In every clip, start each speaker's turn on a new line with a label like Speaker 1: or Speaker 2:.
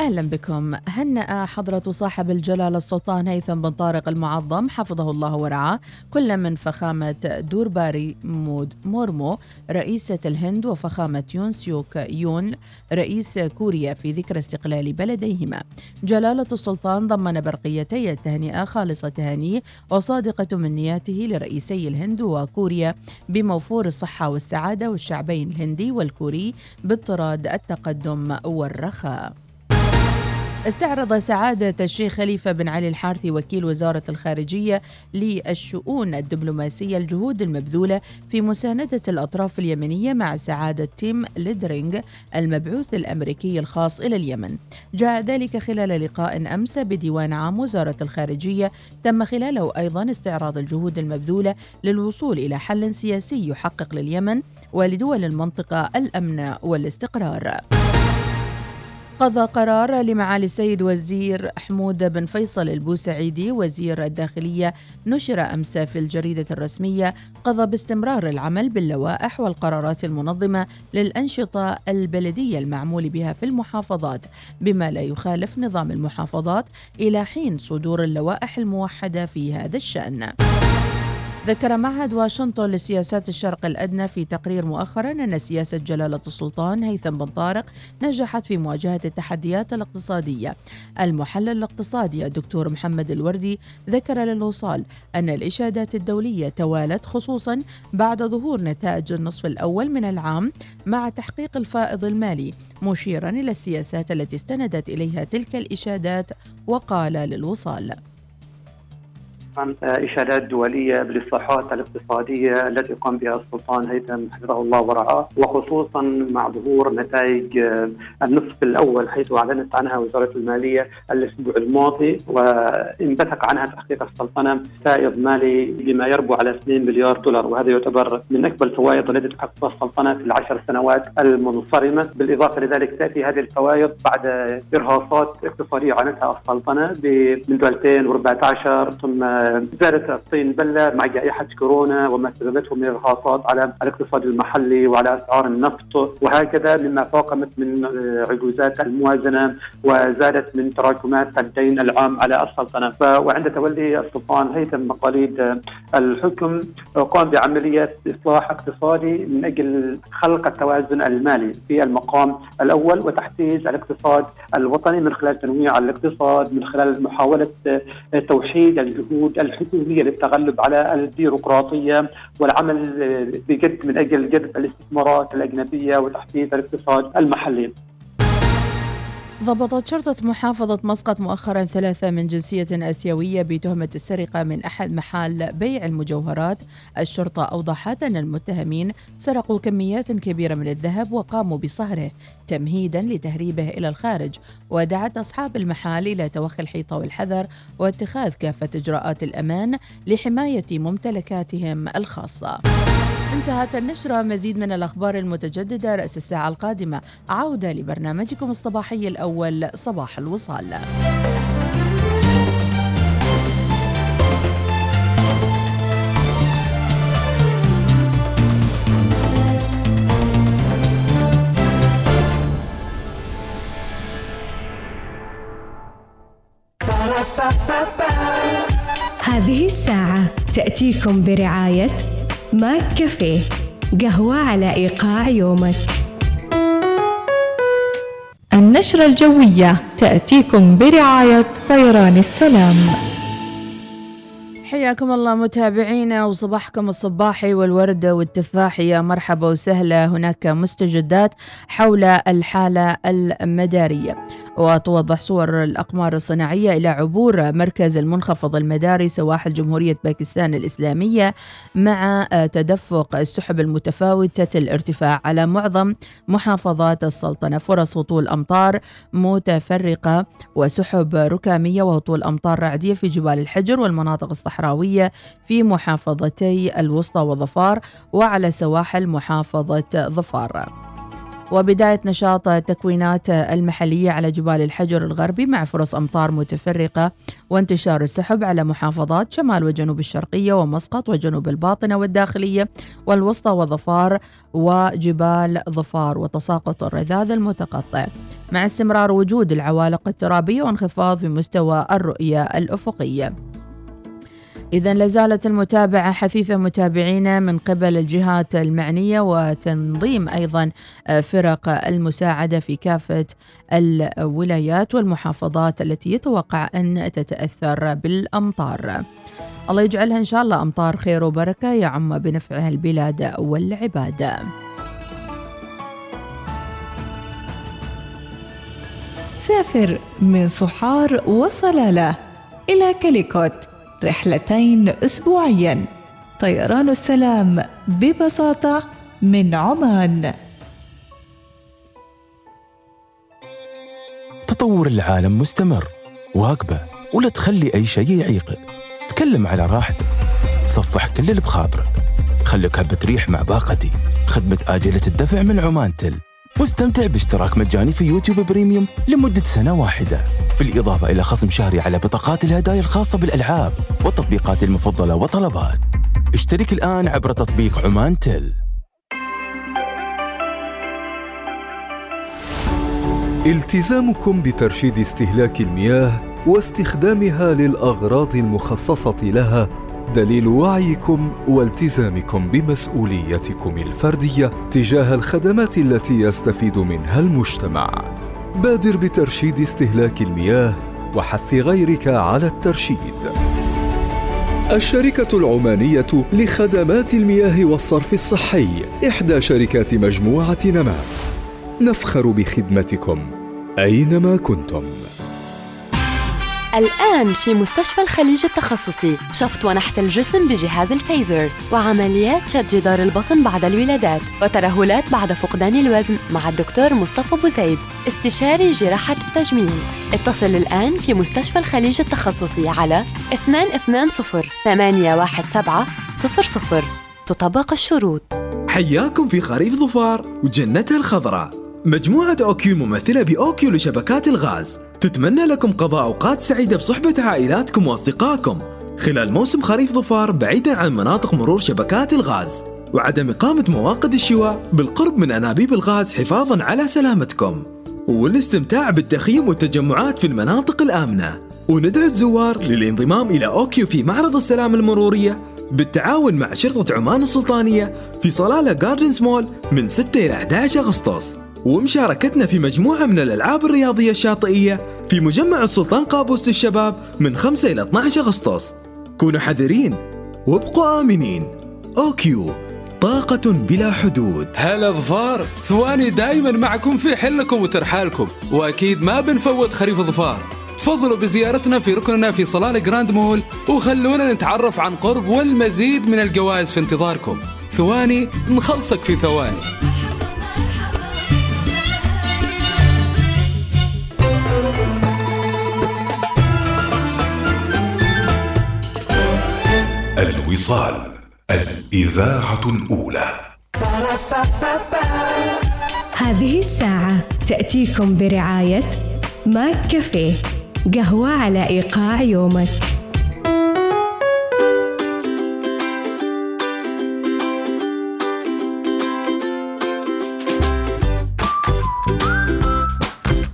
Speaker 1: أهلا بكم. هنأ حضرة صاحب الجلالة السلطان هيثم بن طارق المعظم حفظه الله ورعاه كل من فخامة دروبادي مورمو رئيسة الهند وفخامة يون سيوك يون رئيس كوريا في ذكرى استقلال بلديهما. جلالة السلطان ضمن برقيتي التهنئة خالصة تهانيه وصادقة تمنياته لرئيسي الهند وكوريا بموفور الصحة والسعادة وللشعبين الهندي والكوري باطراد التقدم والرخاء. استعرض سعادة الشيخ خليفة بن علي الحارثي وكيل وزارة الخارجية للشؤون الدبلوماسية الجهود المبذولة في مساندة الأطراف اليمنية مع سعادة تيم ليندركينغ المبعوث الأمريكي الخاص إلى اليمن. جاء ذلك خلال لقاء أمس بديوان عام وزارة الخارجية. تم خلاله أيضا استعراض الجهود المبذولة للوصول إلى حل سياسي يحقق لليمن ولدول المنطقة الأمن والاستقرار. قضى قرار لمعالي السيد وزير حمود بن فيصل البوسعيدي وزير الداخلية نشر أمس في الجريدة الرسمية قضى باستمرار العمل باللوائح والقرارات المنظمة للأنشطة البلدية المعمول بها في المحافظات بما لا يخالف نظام المحافظات إلى حين صدور اللوائح الموحدة في هذا الشأن. ذكر معهد واشنطن لسياسات الشرق الأدنى في تقرير مؤخرا أن سياسة جلالة السلطان هيثم بن طارق نجحت في مواجهة التحديات الاقتصادية. المحلل الاقتصادي الدكتور محمد الوردي ذكر للوصال أن الإشادات الدولية توالت خصوصا بعد ظهور نتائج النصف الأول من العام مع تحقيق الفائض المالي مشيرا إلى السياسات التي استندت إليها تلك الإشادات وقال للوصال.
Speaker 2: إشادات دولية بالاصلاحات الاقتصادية التي قام بها السلطان هيثم حفظه الله ورعاه وخصوصا مع ظهور نتائج النصف الأول حيث أعلنت عنها وزارة المالية الأسبوع الماضي وانبثق عنها تحقيق السلطنة فائض مالي بما يربو على 2 مليار دولار وهذا يعتبر من أكبر الفوائض التي تحققها السلطنة في العشر سنوات المنصرمة. بالإضافة لذلك تأتي هذه الفوائض بعد إرهاصات اقتصادية أعلنتها السلطنة منذ 2014 ثم زادت الصين بلة مع جائحة كورونا وما سببته من إرهاصات على الاقتصاد المحلي وعلى أسعار النفط وهكذا مما فاقمت من عجوزات الموازنة وزادت من تراكمات الدين العام على السلطنة. وعند تولي السلطان هيثم مقاليد الحكم قام بعملية إصلاح اقتصادي من أجل خلق التوازن المالي في المقام الأول وتحفيز الاقتصاد الوطني من خلال تنويع الاقتصاد من خلال محاولة توحيد الجهود الجهود الحكوميه للتغلب على البيروقراطية والعمل بجد من أجل جذب الاستثمارات الأجنبية وتحفيز الاقتصاد المحلي.
Speaker 1: ضبطت شرطة محافظة مسقط مؤخرا ثلاثة من جنسية آسيوية بتهمة السرقة من أحد محال بيع المجوهرات. الشرطة أوضحت أن المتهمين سرقوا كميات كبيرة من الذهب وقاموا بصهره تمهيدا لتهريبه إلى الخارج. ودعت أصحاب المحال إلى توخي الحيطة والحذر واتخاذ كافة إجراءات الأمان لحماية ممتلكاتهم الخاصة. انتهت النشرة. مزيد من الأخبار المتجددة رأس الساعة القادمة. عودة لبرنامجكم الصباحي الأول صباح الوصال.
Speaker 3: هذه الساعة تأتيكم برعاية ماك كافيه قهوة على إيقاع يومك.
Speaker 4: النشرة الجوية تأتيكم برعاية طيران السلام.
Speaker 1: حياكم الله متابعينا وصباحكم الصباحي والورد والتفاح. يا مرحبا وسهلا هناك مستجدات حول الحالة المدارية. وتوضح صور الأقمار الصناعية إلى عبور مركز المنخفض المداري سواحل جمهورية باكستان الإسلامية مع تدفق السحب المتفاوتة الارتفاع على معظم محافظات السلطنة. فرص هطول أمطار متفرقة وسحب ركامية وهطول أمطار رعدية في جبال الحجر والمناطق الصحراوية في محافظتي الوسطى وظفار وعلى سواحل محافظة ظفار. وبداية نشاط التكوينات المحلية على جبال الحجر الغربي مع فرص أمطار متفرقة وانتشار السحب على محافظات شمال وجنوب الشرقية ومسقط وجنوب الباطنة والداخلية والوسطى وظفار وجبال ظفار وتساقط الرذاذ المتقطع. مع استمرار وجود العوالق الترابية وانخفاض في مستوى الرؤية الأفقية. إذا لازالت المتابعة حثيثة متابعينا من قبل الجهات المعنية وتنظيم أيضا آه، فرق المساعدة في كافة الولايات والمحافظات التي يتوقع أن تتأثر بالأمطار. الله يجعلها إن شاء الله أمطار خير وبركة يعم بنفعها البلاد والعباد.
Speaker 4: سافر من صحار وصلالة إلى كاليكوت رحلتين أسبوعيا. طيران السلام ببساطة من عمان.
Speaker 5: تطور العالم مستمر واقبة ولا تخلي أي شيء يعيقك تكلم على راحتك تصفح كل اللي بخاطرك. خليك هبة ريح مع باقتي. خدمة آجلة الدفع من عمان تل. واستمتع باشتراك مجاني في يوتيوب بريميوم لمدة سنة واحدة. بالإضافة إلى خصم شهري على بطاقات الهدايا الخاصة بالألعاب والتطبيقات المفضلة وطلبات اشترك الآن عبر تطبيق عمان تل
Speaker 6: التزامكم بترشيد استهلاك المياه واستخدامها للأغراض المخصصة لها دليل وعيكم والتزامكم بمسؤوليتكم الفردية تجاه الخدمات التي يستفيد منها المجتمع. بادر بترشيد استهلاك المياه وحث غيرك على الترشيد. الشركة العمانية لخدمات المياه والصرف الصحي إحدى شركات مجموعة نما. نفخر بخدمتكم أينما كنتم.
Speaker 7: الآن في مستشفى الخليج التخصصي. شفط ونحت الجسم بجهاز الفيزر وعمليات شد جدار البطن بعد الولادات وترهلات بعد فقدان الوزن مع الدكتور مصطفى بوزيد استشاري جراحة التجميل. اتصل الآن في مستشفى الخليج التخصصي على 220 817 00 تطبق الشروط.
Speaker 8: حياكم في خريف ظفار وجنتها الخضراء. مجموعة أوكيو الممثلة بأوكيو لشبكات الغاز. تتمنى لكم قضاء أوقات سعيدة بصحبة عائلاتكم وأصدقائكم. خلال موسم خريف ظفار بعيدا عن مناطق مرور شبكات الغاز. وعدم إقامة مواقد الشواء بالقرب من أنابيب الغاز حفاظا على سلامتكم. والاستمتاع بالتخييم والتجمعات في المناطق الآمنة. وندعو الزوار للانضمام إلى أوكيو في معرض السلامة المرورية. بالتعاون مع شرطة عمان السلطانية في صلالة جاردنز مول من 6 إلى 11 أغسطس. ومشاركتنا في مجموعة من الألعاب الرياضية الشاطئية في مجمع السلطان قابوس للشباب من 5 إلى 12 أغسطس. كونوا حذرين وابقوا آمنين. أوكيو. طاقة بلا حدود.
Speaker 9: هلا ظفار ثواني دايما معكم في حلكم وترحالكم وأكيد ما بنفوت خريف ظفار. تفضلوا بزيارتنا في ركننا في صلالة جراند مول وخلونا نتعرف عن قرب والمزيد من الجوائز في انتظاركم. ثواني نخلصك في ثواني.
Speaker 10: الوصال الإذاعة الأولى.
Speaker 3: هذه الساعة تأتيكم برعاية ماك كافيه قهوة على إيقاع يومك.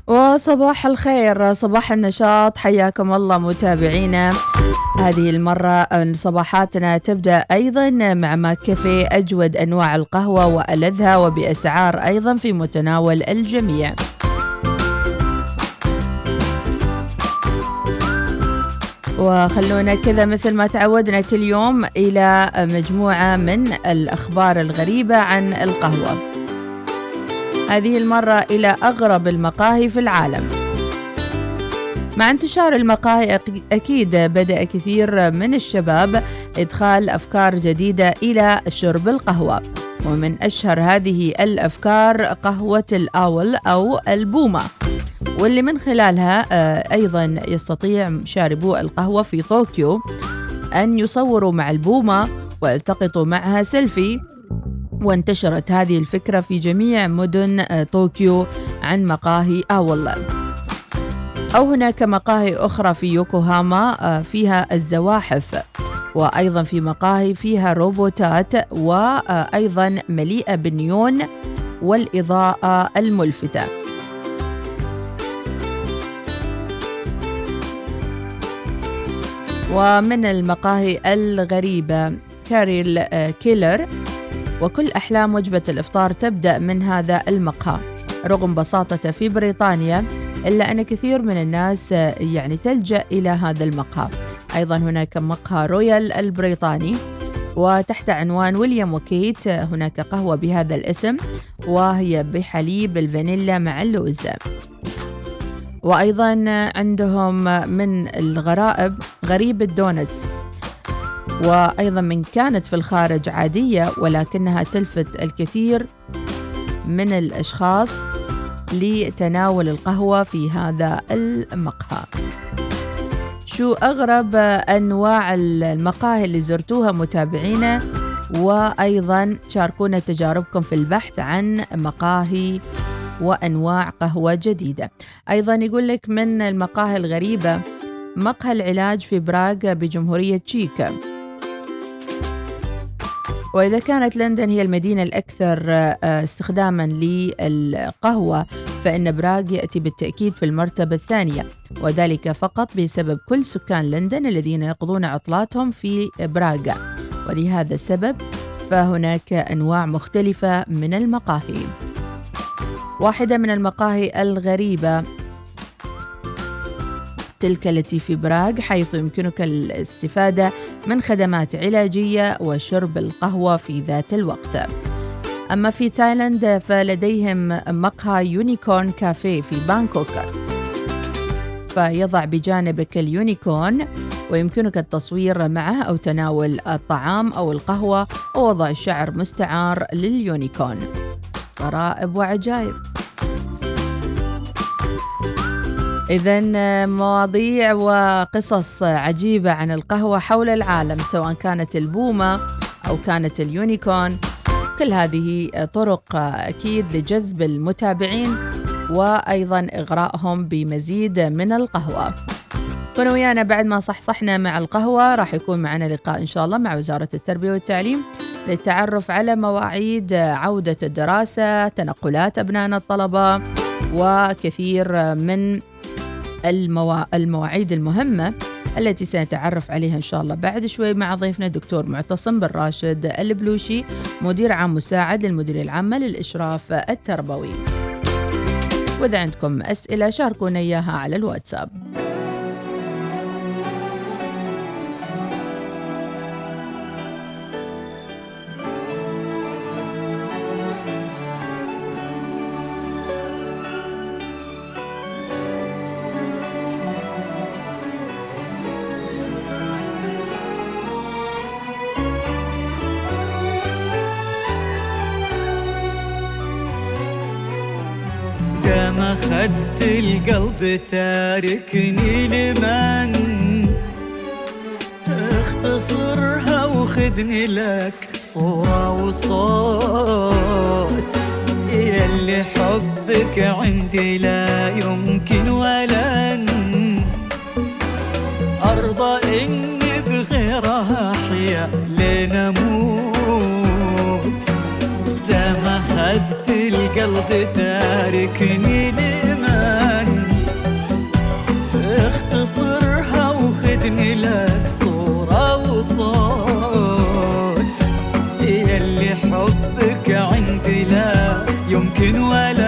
Speaker 1: وصباح الخير صباح النشاط حياكم الله متابعينا. هذه المرة صباحاتنا تبدأ أيضا مع ماك كافيه أجود أنواع القهوة وألذها وبأسعار أيضا في متناول الجميع. وخلونا كذا مثل ما تعودنا كل يوم إلى مجموعة من الأخبار الغريبة عن القهوة. هذه المرة إلى أغرب المقاهي في العالم. مع انتشار المقاهي أكيد بدأ كثير من الشباب إدخال أفكار جديدة إلى شرب القهوة. ومن أشهر هذه الأفكار قهوة الأول أو البومة واللي من خلالها آه، أيضا يستطيع شاربو القهوة في طوكيو أن يصوروا مع البومة ويلتقطوا معها سيلفي. وانتشرت هذه الفكرة في جميع مدن آه، طوكيو عن مقاهي أول. أو هناك مقاهي أخرى في يوكوهاما آه، فيها الزواحف وأيضا في مقاهي فيها روبوتات وأيضا مليئة بالنيون والإضاءة الملفتة. ومن المقاهي الغريبة كاريل آه، كيلر وكل أحلام وجبة الإفطار تبدأ من هذا المقهى. رغم بساطته في بريطانيا إلا أن كثير من الناس آه، يعني تلجأ إلى هذا المقهى. أيضا هناك مقهى رويال البريطاني وتحت عنوان ويليام وكيت آه، هناك قهوة بهذا الاسم وهي بحليب الفانيلا مع اللوز. وأيضا عندهم من الغرائب غريب الدونس وأيضا من كانت في الخارج عادية ولكنها تلفت الكثير من الأشخاص. لتناول القهوة في هذا المقهى. شو أغرب أنواع المقاهي اللي زرتوها متابعينا وأيضا شاركونا تجاربكم في البحث عن مقاهي وأنواع قهوة جديدة. أيضا يقول لك من المقاهي الغريبة مقهى العلاج في براغ بجمهورية تشيك وإذا كانت لندن هي المدينة الأكثر آه، استخداما للقهوة فإن براغ يأتي بالتأكيد في المرتبة الثانية وذلك فقط بسبب كل سكان لندن الذين يقضون عطلاتهم في براغ. ولهذا السبب فهناك أنواع مختلفة من المقاهي. واحدة من المقاهي الغريبة. تلك التي في براغ حيث يمكنك الاستفادة من خدمات علاجية وشرب القهوة في ذات الوقت. أما في تايلاند فلديهم مقهى Unicorn Cafe في بانكوك. فيضع بجانبك ال unicorn ويمكنك التصوير معه أو تناول الطعام أو القهوة ووضع شعر مستعار لل unicorn. غرائب وعجائب. إذا مواضيع وقصص عجيبة عن القهوة حول العالم سواء كانت البومة أو كانت اليونيكون كل هذه طرق أكيد لجذب المتابعين وأيضا إغرائهم بمزيد من القهوة. كونوا ويانا بعد ما صحصحنا مع القهوة راح يكون معنا لقاء إن شاء الله مع وزارة التربية والتعليم للتعرف على مواعيد عودة الدراسة تنقلات أبنائنا الطلبة وكثير من الموا... المواعيد المهمة التي سنتعرف عليها إن شاء الله بعد شوي مع ضيفنا الدكتور معتصم بن راشد البلوشي مدير عام مساعد للمديرية العامة للإشراف التربوي. وإذا عندكم أسئلة شاركونا إياها على الواتساب.
Speaker 11: أخذت القلب تاركني لمن اختصرها وخذني لك صورة وصوت. يلي حبك عندي لا يمكن ولن أرضى إني بغيرها أحيا لنموت. القلب تاركني لمن؟ اختصرها وخدني لك صورة وصوت. يلي حبك عندي لا يمكن ولن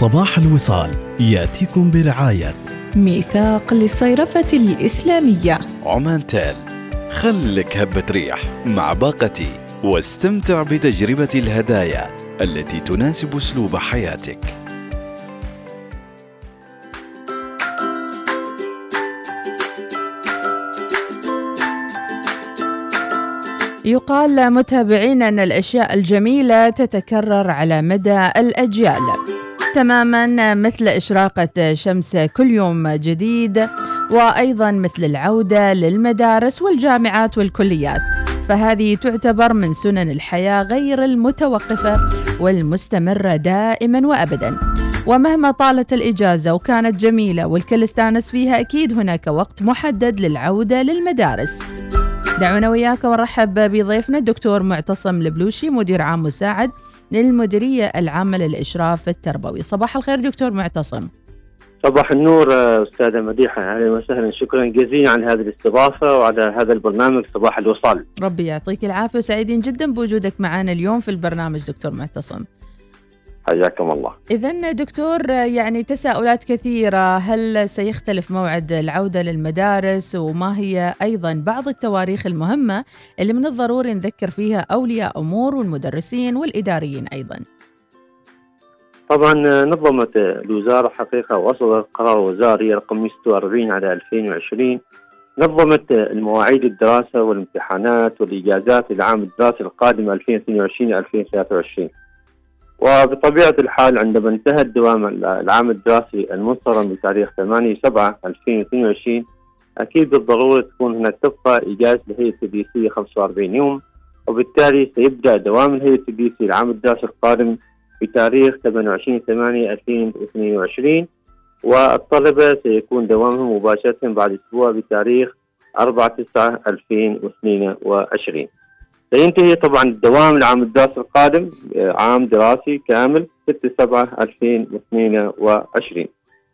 Speaker 12: صباح الوصال يأتيكم برعاية
Speaker 4: ميثاق للصيرفة الإسلامية.
Speaker 12: عمان تال خلك هبة ريح مع باقتي واستمتع بتجربة الهدايا التي تناسب أسلوب حياتك.
Speaker 1: يقال متابعين أن الأشياء الجميلة تتكرر على مدى الأجيال. تماما مثل إشراقة شمس كل يوم جديد وأيضا مثل العودة للمدارس والجامعات والكليات. فهذه تعتبر من سنن الحياة غير المتوقفة والمستمرة دائما وأبدا. ومهما طالت الإجازة وكانت جميلة والكل استانس فيها أكيد هناك وقت محدد للعودة للمدارس. دعونا وياك ونرحب بضيفنا الدكتور معتصم البلوشي مدير عام مساعد للمديرية العامة للإشراف التربوي. صباح الخير دكتور معتصم.
Speaker 13: صباح النور أستاذة مديحة. أهلا وسهلا. شكرا جزيلا على هذه الاستضافة وعلى هذا البرنامج صباح الوصال.
Speaker 1: ربي يعطيك العافية وسعيدين جدا بوجودك معنا اليوم في البرنامج دكتور معتصم.
Speaker 13: حياكم الله.
Speaker 1: إذا دكتور يعني تساؤلات كثيرة. هل سيختلف موعد العودة للمدارس؟ وما هي أيضا بعض التواريخ المهمة اللي من الضروري نذكر فيها أولياء أمور والمدرسين والإداريين أيضا؟
Speaker 13: طبعا نظمت الوزارة حقيقة وأصدرت قرار وزاري رقم 146 على 2020 نظمت المواعيد الدراسة والامتحانات والإجازات للعام الدراسي القادم 2022-2023 وبطبيعة الحال عندما انتهى الدوام العام الدراسي المنصرم بتاريخ 8 7 2022 أكيد بالضرورة تكون هناك تبقى إجازة الهيئة التدريسية 45 يوم وبالتالي سيبدأ دوام الهيئة التدريسية العام الدراسي القادم بتاريخ 28 8 2022 والطلبة سيكون دوامهم مباشرة بعد أسبوع بتاريخ 4 9 2022 سينتهي طبعا الدوام العام الدراسي القادم آه، عام دراسي كامل 6 7 2022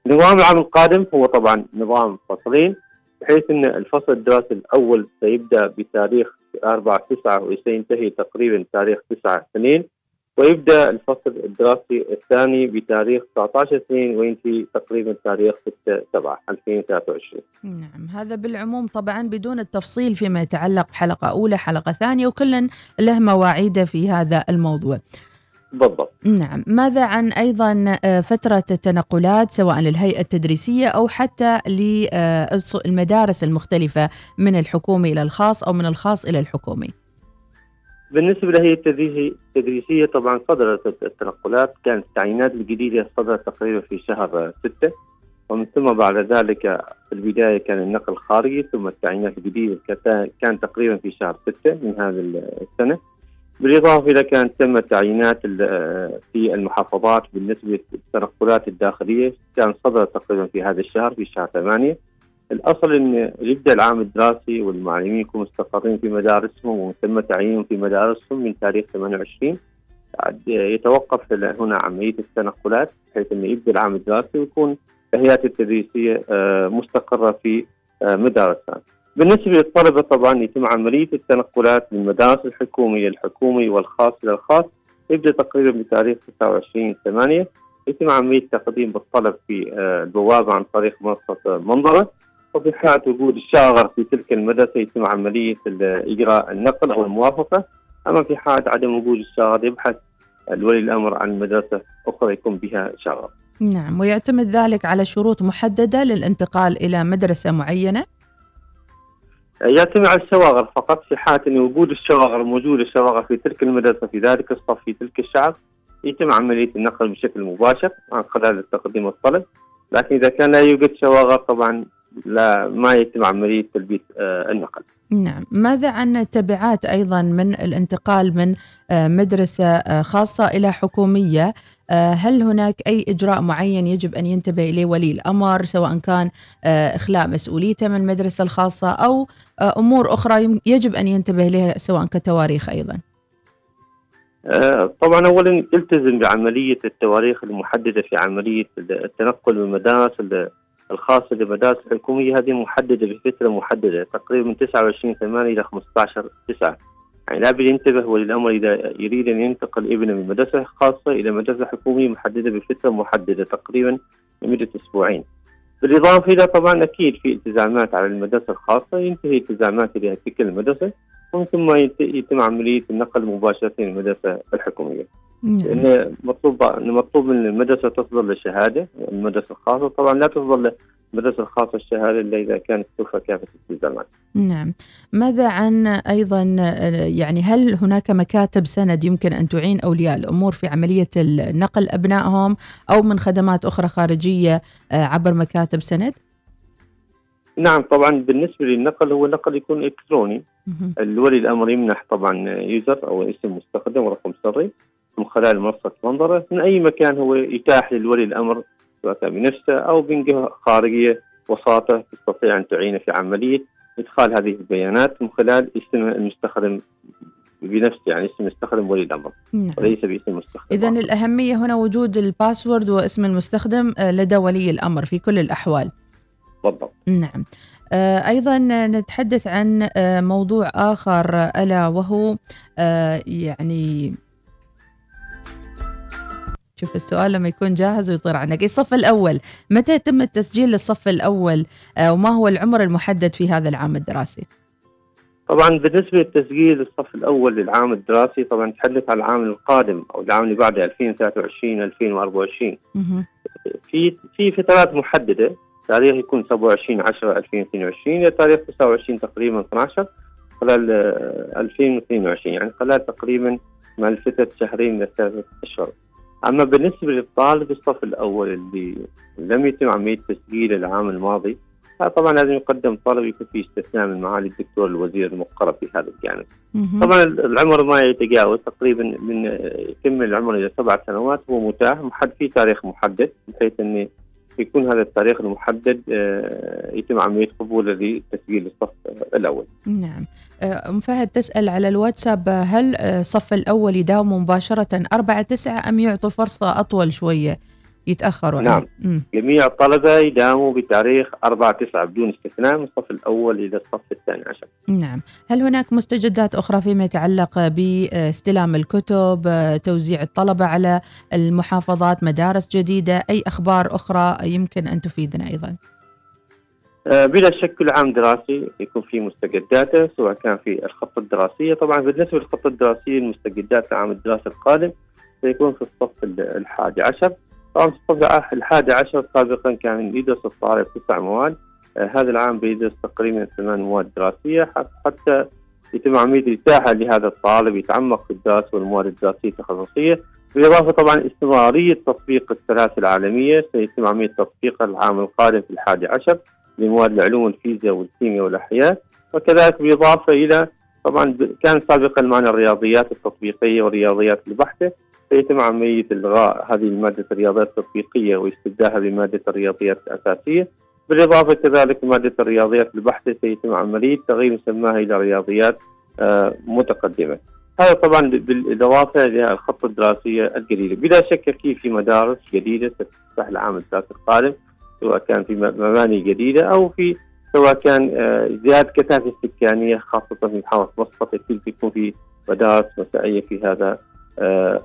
Speaker 13: النظام العام القادم هو طبعا نظام فصلين بحيث إن الفصل الدراسي الأول سيبدأ بتاريخ 4 9 وسينتهي تقريبا تاريخ 9 2 ويبدأ الفصل الدراسي الثاني بتاريخ 19 2 وينتهي تقريبا تاريخ 6 7 2023
Speaker 1: نعم هذا بالعموم طبعا بدون التفصيل فيما يتعلق بحلقة أولى حلقة ثانية وكل له مواعيده في هذا الموضوع.
Speaker 13: بالضبط.
Speaker 1: نعم ماذا عن أيضا آه، فترة التنقلات سواء للهيئة التدريسية أو حتى للمدارس المختلفة من الحكومي إلى الخاص أو من الخاص إلى الحكومي؟
Speaker 13: بالنسبة لهي التدريسية طبعا صدرت التنقلات كانت التعيينات الجديدة صدرت تقريبا في شهر ستة. ومن ثم بعد ذلك في البداية كان النقل الخارجي ثم التعيينات الجديدة كان تقريبا في شهر ستة من هذه السنة. بالإضافة إلى كانت تم التعيينات ال- في المحافظات بالنسبة للتنقلات الداخلية كان صدرت تقريبا في هذا الشهر في شهر ثمانية. الأصل أن يبدأ العام الدراسي والمعلمين يكونوا مستقرين في مدارسهم ومن ثم تعيينهم في مدارسهم من تاريخ 28 عاد يتوقف هنا عملية التنقلات بحيث أنه يبدأ العام الدراسي ويكون الهيئات التدريسية آه، مستقرة في آه، مدارسها. بالنسبة للطلبة طبعا يتم عملية التنقلات من المدارس الحكومية الحكومي والخاص إلى الخاص يبدأ تقريبا بتاريخ 29 8 يتم عملية تقديم الطلب في آه، البوابة عن طريق منصة آه، حالة وجود الشاغر في تلك المدرسة يتم عملية إجراء النقل أو الموافقة. أما في حالة عدم وجود الشاغر يبحث الولي الأمر عن مدرسة أخرى يكون بها شاغر.
Speaker 1: نعم ويعتمد ذلك على شروط محددة للانتقال إلى مدرسة معينة؟
Speaker 13: يعتمد على الشواغر فقط في حالة أن وجود الشواغر موجود الشواغر في تلك المدرسة في ذلك الصف في تلك الشعب يتم عملية النقل بشكل مباشر عن خلال تقديم الطلب لكن إذا كان لا يوجد شواغر طبعا لا ما يتم عملية تلبية آه، النقل.
Speaker 1: نعم. ماذا عن التبعات أيضا من الانتقال من آه، مدرسة آه، خاصة إلى حكومية؟ هل هناك أي إجراء معين يجب أن ينتبه إليه ولي الأمر سواء كان إخلاء مسؤوليته من المدرسة الخاصة أو أمور أخرى يجب أن ينتبه إليها سواء كتواريخ أيضا؟
Speaker 13: طبعا اولا التزم بعملية التواريخ المحددة في عملية التنقل من المدارس ال- الخاصة للمدارس الحكومية هذه محددة بفتره محددة تقريبا من 29 8 إلى 15 9 يعني لابد ينتبه ولي الامر إذا يريد أن ينتقل ابنه من مدرسة خاصة إلى مدرسة حكومية محددة بفتره محددة تقريبا لمدة أسبوعين. بالإضافة إلى طبعا أكيد في التزامات على المدرسة الخاصة ينتهي التزامات إلى تلك المدرسة ومن ثم يت- يتم عملية النقل مباشرة للمدرسه الحكومية. لأن مطلوب مطلوب من المدرسة تصدر لشهاده المدرسة الخاصة طبعا لا تصدر للمدرسه الخاصة الشهادة إلا إذا كانت توفى كافة الالتزامات.
Speaker 1: نعم ماذا عن أيضا آه، يعني هل هناك مكاتب سند يمكن أن تعين أولياء الأمور في عملية نقل أبنائهم أو من خدمات أخرى خارجية آه، عبر مكاتب سند؟
Speaker 13: نعم طبعا بالنسبة للنقل هو النقل يكون
Speaker 1: إلكتروني.
Speaker 13: الولي الأمر يمنح طبعا يوزر أو اسم مستخدم ورقم سري من خلال منصة منظرة من أي مكان هو يتاح للولي الأمر سواء كان بنفسه أو من جهة خارجية وساطة تستطيع أن تعين في عملية إدخال هذه البيانات من خلال اسم المستخدم بنفسه يعني اسم المستخدم ولي الأمر.
Speaker 1: نعم.
Speaker 13: وليس باسم المستخدم
Speaker 1: إذا الأهمية هنا وجود الباسورد واسم المستخدم آه، لدى ولي الأمر في كل الأحوال.
Speaker 13: بالضبط.
Speaker 1: نعم. آه، أيضا نتحدث عن آه، موضوع آخر آه، ألا وهو يعني شوف السؤال لما يكون جاهز ويطير عنك. الصف الأول. متى يتم التسجيل للصف الأول؟ آه، وما هو العمر المحدد في هذا العام الدراسي؟
Speaker 13: طبعا بالنسبة للتسجيل الصف الأول للعام الدراسي طبعا نتحدث عن العام القادم أو العام اللي بعده 2023 2024
Speaker 1: مهم.
Speaker 13: في في فترات محددة. تاريخ يكون 27 10 2022 إلى تاريخ 29 تقريبا 12 خلال آه، 2022 يعني خلال تقريبا ما لفتره شهرين إلى ثلاثة اشهر. أما بالنسبة للطالب الصف الأول اللي لم يتم عملية تسجيله العام الماضي طبعا لازم يقدم طلب يكون في استثناء من معالي الدكتور الوزير المقرب في هذا الجانب. طبعا العمر ما يتجاوز تقريبا من يكمل العمر إلى سبع سنوات هو متاح محد في تاريخ محدد بحيث انه يكون هذا التاريخ المحدد آه، يتم عملية قبوله لتسجيل الصف الأول.
Speaker 1: نعم. آه، أم فهد تسأل على الواتساب هل آه، الصف الأول يداوموا مباشرة؟ أربعة تسعة أم يعطوا فرصة أطول شوية؟ يتأخروا
Speaker 13: نعم. جميع الطلبة يداوموا بتاريخ 4 9 بدون استثناء من الصف الأول إلى الصف الثاني عشر.
Speaker 1: نعم. هل هناك مستجدات أخرى فيما يتعلق باستلام الكتب توزيع الطلبة على المحافظات مدارس جديدة أي أخبار أخرى يمكن أن تفيدنا أيضا؟
Speaker 13: آه، بلا شك كل عام دراسي يكون في مستجداته سواء كان في الخطة الدراسية. طبعا بالنسبة للخطة الدراسية المستجدات لعام الدراسي القادم سيكون في الصف ال- الحادي عشر. طبعا في الصف الحادي عشر سابقا كان يدرس الطالب تسع مواد. آه، هذا العام بيدرس تقريبا ثمان مواد دراسية حت- حتى يتم عمليه الاتاحه لهذا الطالب يتعمق في الدراسة والمواد الدراسية التخصصية. بالإضافة طبعا استمرارية تطبيق السلاسل العالمية سيتم عمليه تطبيقها العام القادم في الحادي عشر لمواد العلوم الفيزياء والكيمياء والأحياء. وكذلك بالإضافة إلى طبعا كان سابقا معنا الرياضيات التطبيقية والرياضيات البحته سيتم عمليه الغاء هذه المادة الرياضيات التطبيقية واستبدالها بمادة الرياضيات الأساسية بالإضافة كذلك لماده الرياضيات البحته سيتم عمليه تغيير مسماها إلى رياضيات آه، متقدمة. هذا طبعا بالإضافة إلى الخطه الدراسية الجديدة، بلا شك أكيد في مدارس جديدة ستفتح العام الدراسي القادم سواء كان في مباني جديدة أو في سواء كان آه، زيادة كثافة السكانيه خاصة في محافظة مسقط بيكون في مدارس مسائية في هذا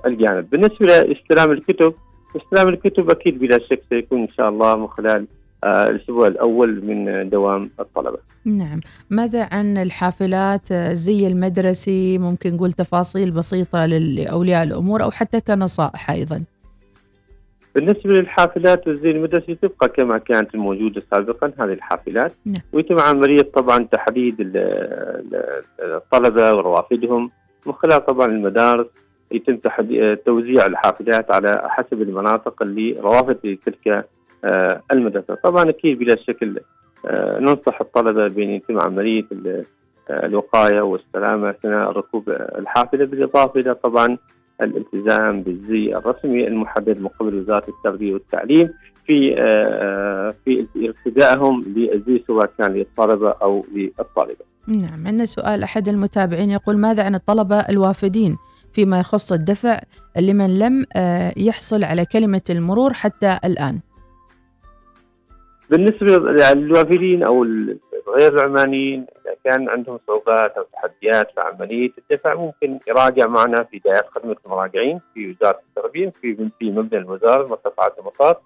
Speaker 13: الجانب. بالنسبة لاستلام الكتب استلام الكتب أكيد بلا شك سيكون إن شاء الله من خلال آه، الأسبوع الأول من دوام الطلبة.
Speaker 1: نعم ماذا عن الحافلات آه، الزي المدرسي ممكن نقول تفاصيل بسيطة لل- لأولياء الأمور أو حتى كنصائح أيضا
Speaker 13: بالنسبة للحافلات والزي المدرسي تبقى كما كانت الموجودة سابقا هذه الحافلات
Speaker 1: نعم.
Speaker 13: ويتم عمليه طبعا تحديد ال- ال- الطلبة وروافدهم من خلال طبعا المدارس يتم تحدي- توزيع الحافلات على حسب المناطق اللي روافد لتلك آه، المدرسة، طبعا أكيد بلا شكل آه، ننصح الطلبة بأن يتم عملية ال- آه، الوقاية والسلامة أثناء ركوب الحافلة بالإضافة إلى طبعا الالتزام بالزي الرسمي المحدد من قبل وزارة التربية والتعليم في آه، في ارتدائهم للزي سواء كان للطلبة أو للطالبة.
Speaker 1: نعم عندنا سؤال أحد المتابعين يقول ماذا عن الطلبة الوافدين فيما يخص الدفع لمن لم آه، يحصل على كلمة المرور حتى الآن.
Speaker 13: بالنسبة للوافدين أو غير العمانيين إذا كان عندهم صعوبات أو تحديات في عملية الدفع ممكن يراجع معنا في دائرة خدمه المراجعين في وزارة التربيه في في مبنى الوزاره مرتفعات المطار.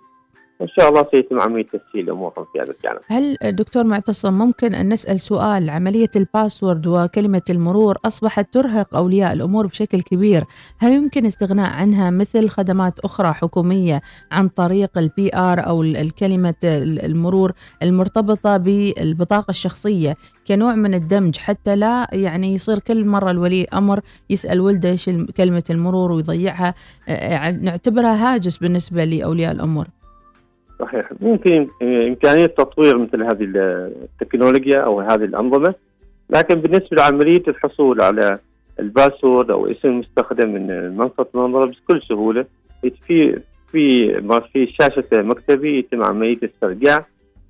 Speaker 13: إن شاء الله سيتم عملية تسهيل امورهم في هذا الجانب.
Speaker 1: هل دكتور معتصم ممكن أن نسأل سؤال؟ عملية ال password وكلمة المرور أصبحت ترهق أولياء الأمور بشكل كبير. هل يمكن استغناء عنها مثل خدمات أخرى حكومية عن طريق ال PR أو ال- الكلمة ال- المرور المرتبطة بالبطاقة الشخصية كنوع من الدمج حتى لا يعني يصير كل مرة الولي أمر يسأل ولده إيش الم- كلمة المرور ويضيعها؟ نعتبرها هاجس بالنسبة لأولياء الأمور.
Speaker 13: صحيح. ممكن إمكانية تطوير مثل هذه التكنولوجيا أو هذه الأنظمة لكن بالنسبة لعملية الحصول على ال password أو اسم المستخدم من منصة منظرة بكل سهولة في في ما في شاشة مكتبي يتم عملية استرجاع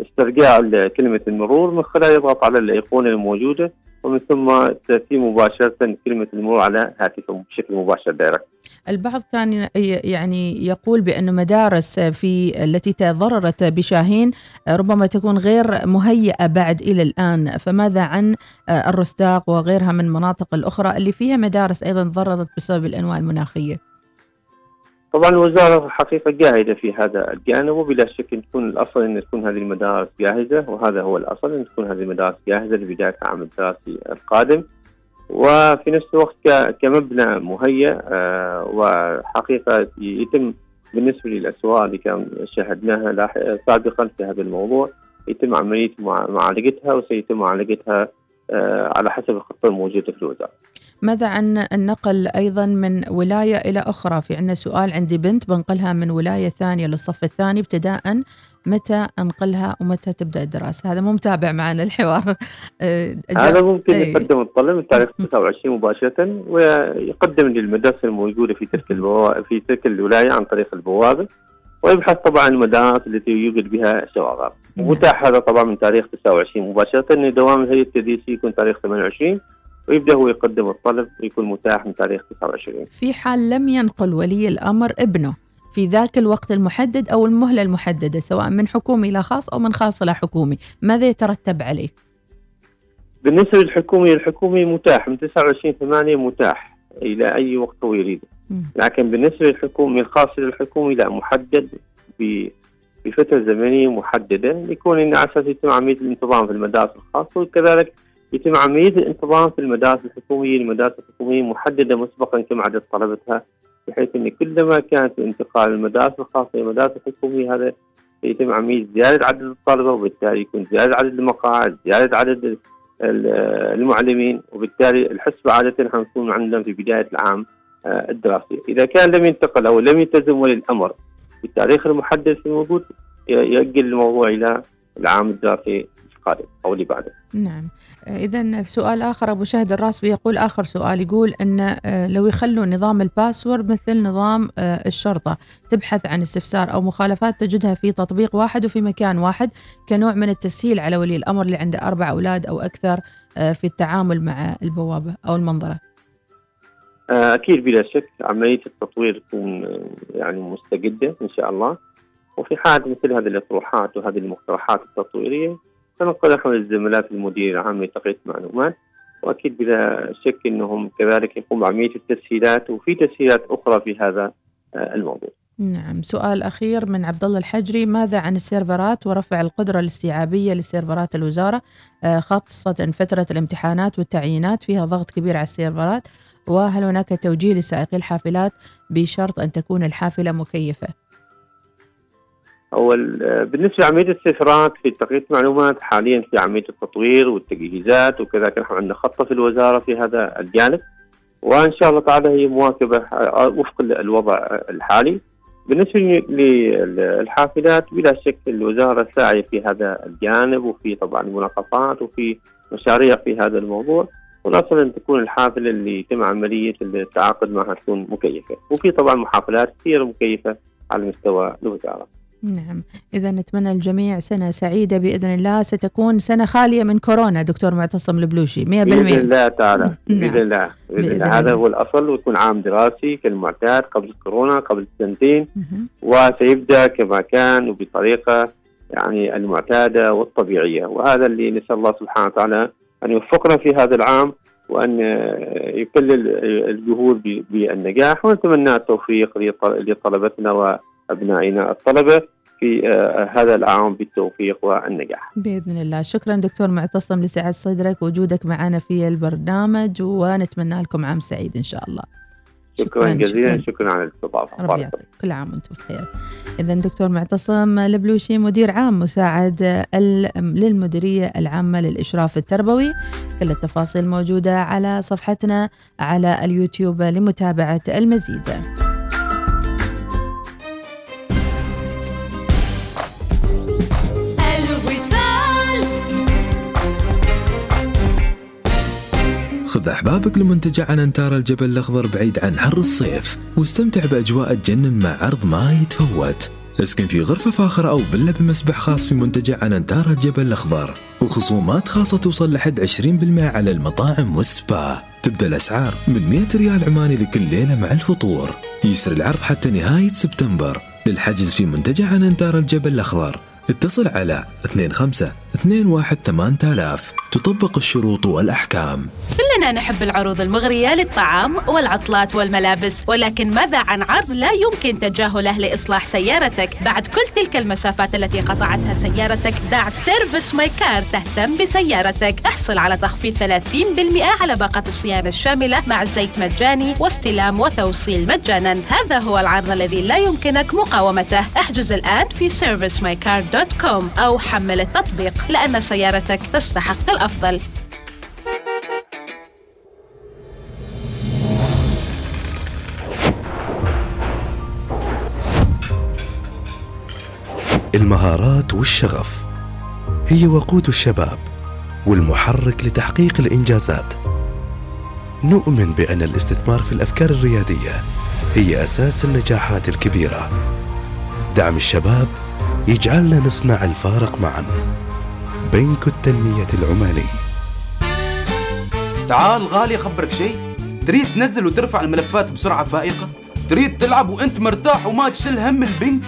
Speaker 13: استرجاع كلمة المرور من خلال يضغط على الأيقونة الموجودة ومن ثم تأتي مباشرة كلمة المرور على هاتفه بشكل مباشر direct.
Speaker 1: البعض كان يعني يقول بأن مدارس في التي تضررت بشاهين ربما تكون غير مهيئة بعد إلى الآن فماذا عن الرستاق وغيرها من المناطق الأخرى اللي فيها مدارس أيضا ضررت بسبب الأنواع المناخية
Speaker 13: طبعا الوزارة حقيقه جاهدة في هذا الجانب وبلا شك تكون الأصل إن تكون هذه المدارس جاهزة وهذا هو الأصل إن تكون هذه المدارس جاهزة لبداية العام الدراسي القادم. وفي نفس الوقت كمبنى مهيأ آه، وحقيقة يتم بالنسبة للاسواق اللي كان شاهدناها سابقا في هذا الموضوع يتم عملية مع- معالجتها وسيتم معالجتها على حسب الخطة الموجودة في الوزارة.
Speaker 1: ماذا عن النقل أيضا من ولاية إلى أخرى؟ في عندنا سؤال عندي بنت بنقلها من ولاية ثانية للصف الثاني ابتداء متى أنقلها ومتى تبدأ الدراسة؟ هذا مو متابع معنا الحوار. آه،
Speaker 13: هذا ممكن
Speaker 1: إيه.
Speaker 13: يقدم الطلب من تاريخ 29 مباشرة ويقدم للمدرسة الموجودة في تلك البوا... في تلك الولاية عن طريق البوابة. ويبحث طبعا المدارس التي يوجد بها شواغر متاح هذا طبعا من تاريخ 29 مباشرة إن دوام الهيئة التدريسي يكون تاريخ 28 ويبدأ هو يقدم الطلب ويكون متاح من تاريخ 29
Speaker 1: في حال لم ينقل ولي الأمر ابنه في ذاك الوقت المحدد أو المهلة المحددة سواء من حكومي إلى خاص أو من خاص إلى حكومي ماذا يترتب عليه؟
Speaker 13: بالنسبة للحكومي الحكومي متاح من 29 8 متاح إلى أي وقت هو يريده. لكن بالنسبة للحكومي الخاص للحكومي لا محدد ب- بفترة زمنية محددة. يكون على أساس يتم عملية الانتظام في المدارس الخاصة وكذلك يتم عملية الانتظام في المدارس الحكومية. المدارس الحكومية محددة مسبقا كم عدد طلبتها بحيث أن كلما كانت الانتقال من المدارس الخاصة إلى المدارس الحكومية هذا يتم عملية زيادة عدد الطلبة وبالتالي يكون زيادة عدد المقاعد زيادة عدد ال- المعلمين وبالتالي الحسبة عادة حنكون عندنا في بداية العام آه، الدراسي إذا كان لم ينتقل أو لم يلتزم ولي الأمر بالتاريخ المحدد في الموجود يأجل الموضوع إلى العام الدراسي القادم أو اللي بعده.
Speaker 1: نعم. إذا سؤال آخر أبو شهد الراسبي يقول آخر سؤال يقول أن آه، لو يخلوا نظام الباسورد مثل نظام آه، الشرطة تبحث عن استفسار أو مخالفات تجدها في تطبيق واحد وفي مكان واحد كنوع من التسهيل على ولي الأمر اللي عنده أربع أولاد أو أكثر آه، في التعامل مع البوابة أو المنظرة.
Speaker 13: آه، أكيد بلا شك عملية التطوير تكون آه، يعني مستجدة إن شاء الله. وفي حال مثل هذه الأطروحات وهذه المقترحات التطويرية سنقل نحو الزملاء المدير العام لتقنية المعلومات. وأكيد بلا شك أنهم كذلك يقوموا بعملية التسهيلات وفي تسهيلات أخرى في هذا آه، الموضوع.
Speaker 1: نعم. سؤال أخير من عبد الله الحجري. ماذا عن السيرفرات ورفع القدرة الاستيعابية لسيرفرات الوزارة آه، خاصة فترة الامتحانات والتعيينات؟ فيها ضغط كبير على السيرفرات. وهل هناك توجيه لسائقي الحافلات بشرط أن تكون الحافلة مكيفة.
Speaker 13: أول بالنسبة لعملية السفرات في تقنية المعلومات حاليا في عملية التطوير والتجهيزات وكذلك نحن عندنا خطة في الوزارة في هذا الجانب. وإن شاء الله تعالى هي مواكبة وفق الوضع الحالي. بالنسبة للحافلات بلا شك الوزارة ساعية في هذا الجانب وفي طبعا مناقصات وفي مشاريع في هذا الموضوع. والأصل أن تكون الحافلة اللي يتم عملية التعاقد معها تكون مكيفة. وفي طبعا محافلات كثير مكيفة على مستوى الوزارة.
Speaker 1: نعم. إذا نتمنى الجميع سنة سعيدة. بإذن الله ستكون سنة خالية من كورونا دكتور معتصم البلوشي. 100%
Speaker 13: بإذن الله تعالى.
Speaker 1: نعم.
Speaker 13: بإذن الله. بإذن
Speaker 1: بإذن
Speaker 13: الله. هذا. هو الأصل ويكون عام دراسي كالمعتاد قبل كورونا قبل سنتين. وسيبدأ كما كان وبطريقة يعني المعتادة والطبيعية. وهذا اللي نسأل الله سبحانه وتعالى أن يوفقنا في هذا العام وأن يكلل الجهود بالنجاح ونتمنى التوفيق لط- لطلبتنا وأبنائنا الطلبة في آه، هذا العام بالتوفيق والنجاح.
Speaker 1: بإذن الله. شكرا دكتور معتصم لسعة صدرك. وجودك معنا في البرنامج ونتمنى لكم عام سعيد إن شاء الله.
Speaker 13: شكرا جزيلا
Speaker 1: شكراً.
Speaker 13: شكرا على
Speaker 1: ربي يعطيك كل عام وأنتم بخير. إذا دكتور معتصم البلوشي مدير عام مساعد ال- للمديرية العامة للإشراف التربوي. كل التفاصيل موجودة على صفحتنا على اليوتيوب لمتابعة المزيد.
Speaker 8: خذ أحبابك لمنتجع عنتار الجبل الأخضر بعيد عن حر الصيف واستمتع بأجواء تجنن مع عرض ما يتفوت. اسكن في غرفة فاخرة أو فيلا بمسبح خاص في منتجع عنتار الجبل الأخضر. وخصومات خاصة توصل لحد 20% على المطاعم والسبا. تبدأ الأسعار من 100 ريال عماني لكل ليلة مع الفطور. يسر العرض حتى نهاية سبتمبر. للحجز في منتجع عنتار الجبل الأخضر. اتصل على 25 21 8000 تطبق الشروط والأحكام.
Speaker 14: كلنا نحب العروض المغرية للطعام والعطلات والملابس ولكن ماذا عن عرض لا يمكن تجاهله لإصلاح سيارتك؟ بعد كل تلك المسافات التي قطعتها سيارتك دع Service My Car تهتم بسيارتك. احصل على تخفيض 30% على باقة الصيانة الشاملة مع زيت مجاني واستلام وتوصيل مجانا. هذا هو العرض الذي لا يمكنك مقاومته. احجز الآن في servicemycar.com أو حمل التطبيق. لأن سيارتك تستحق الأفضل.
Speaker 15: المهارات والشغف هي وقود الشباب والمحرك لتحقيق الإنجازات. نؤمن بأن الاستثمار في الأفكار الريادية هي أساس النجاحات الكبيرة. دعم الشباب يجعلنا نصنع الفارق معا. بنك التنمية العمالي
Speaker 16: تعال غالي أخبرك شيء. تريد تنزل وترفع الملفات بسرعة فائقة؟ تريد تلعب وأنت مرتاح وما تشيل هم البنك؟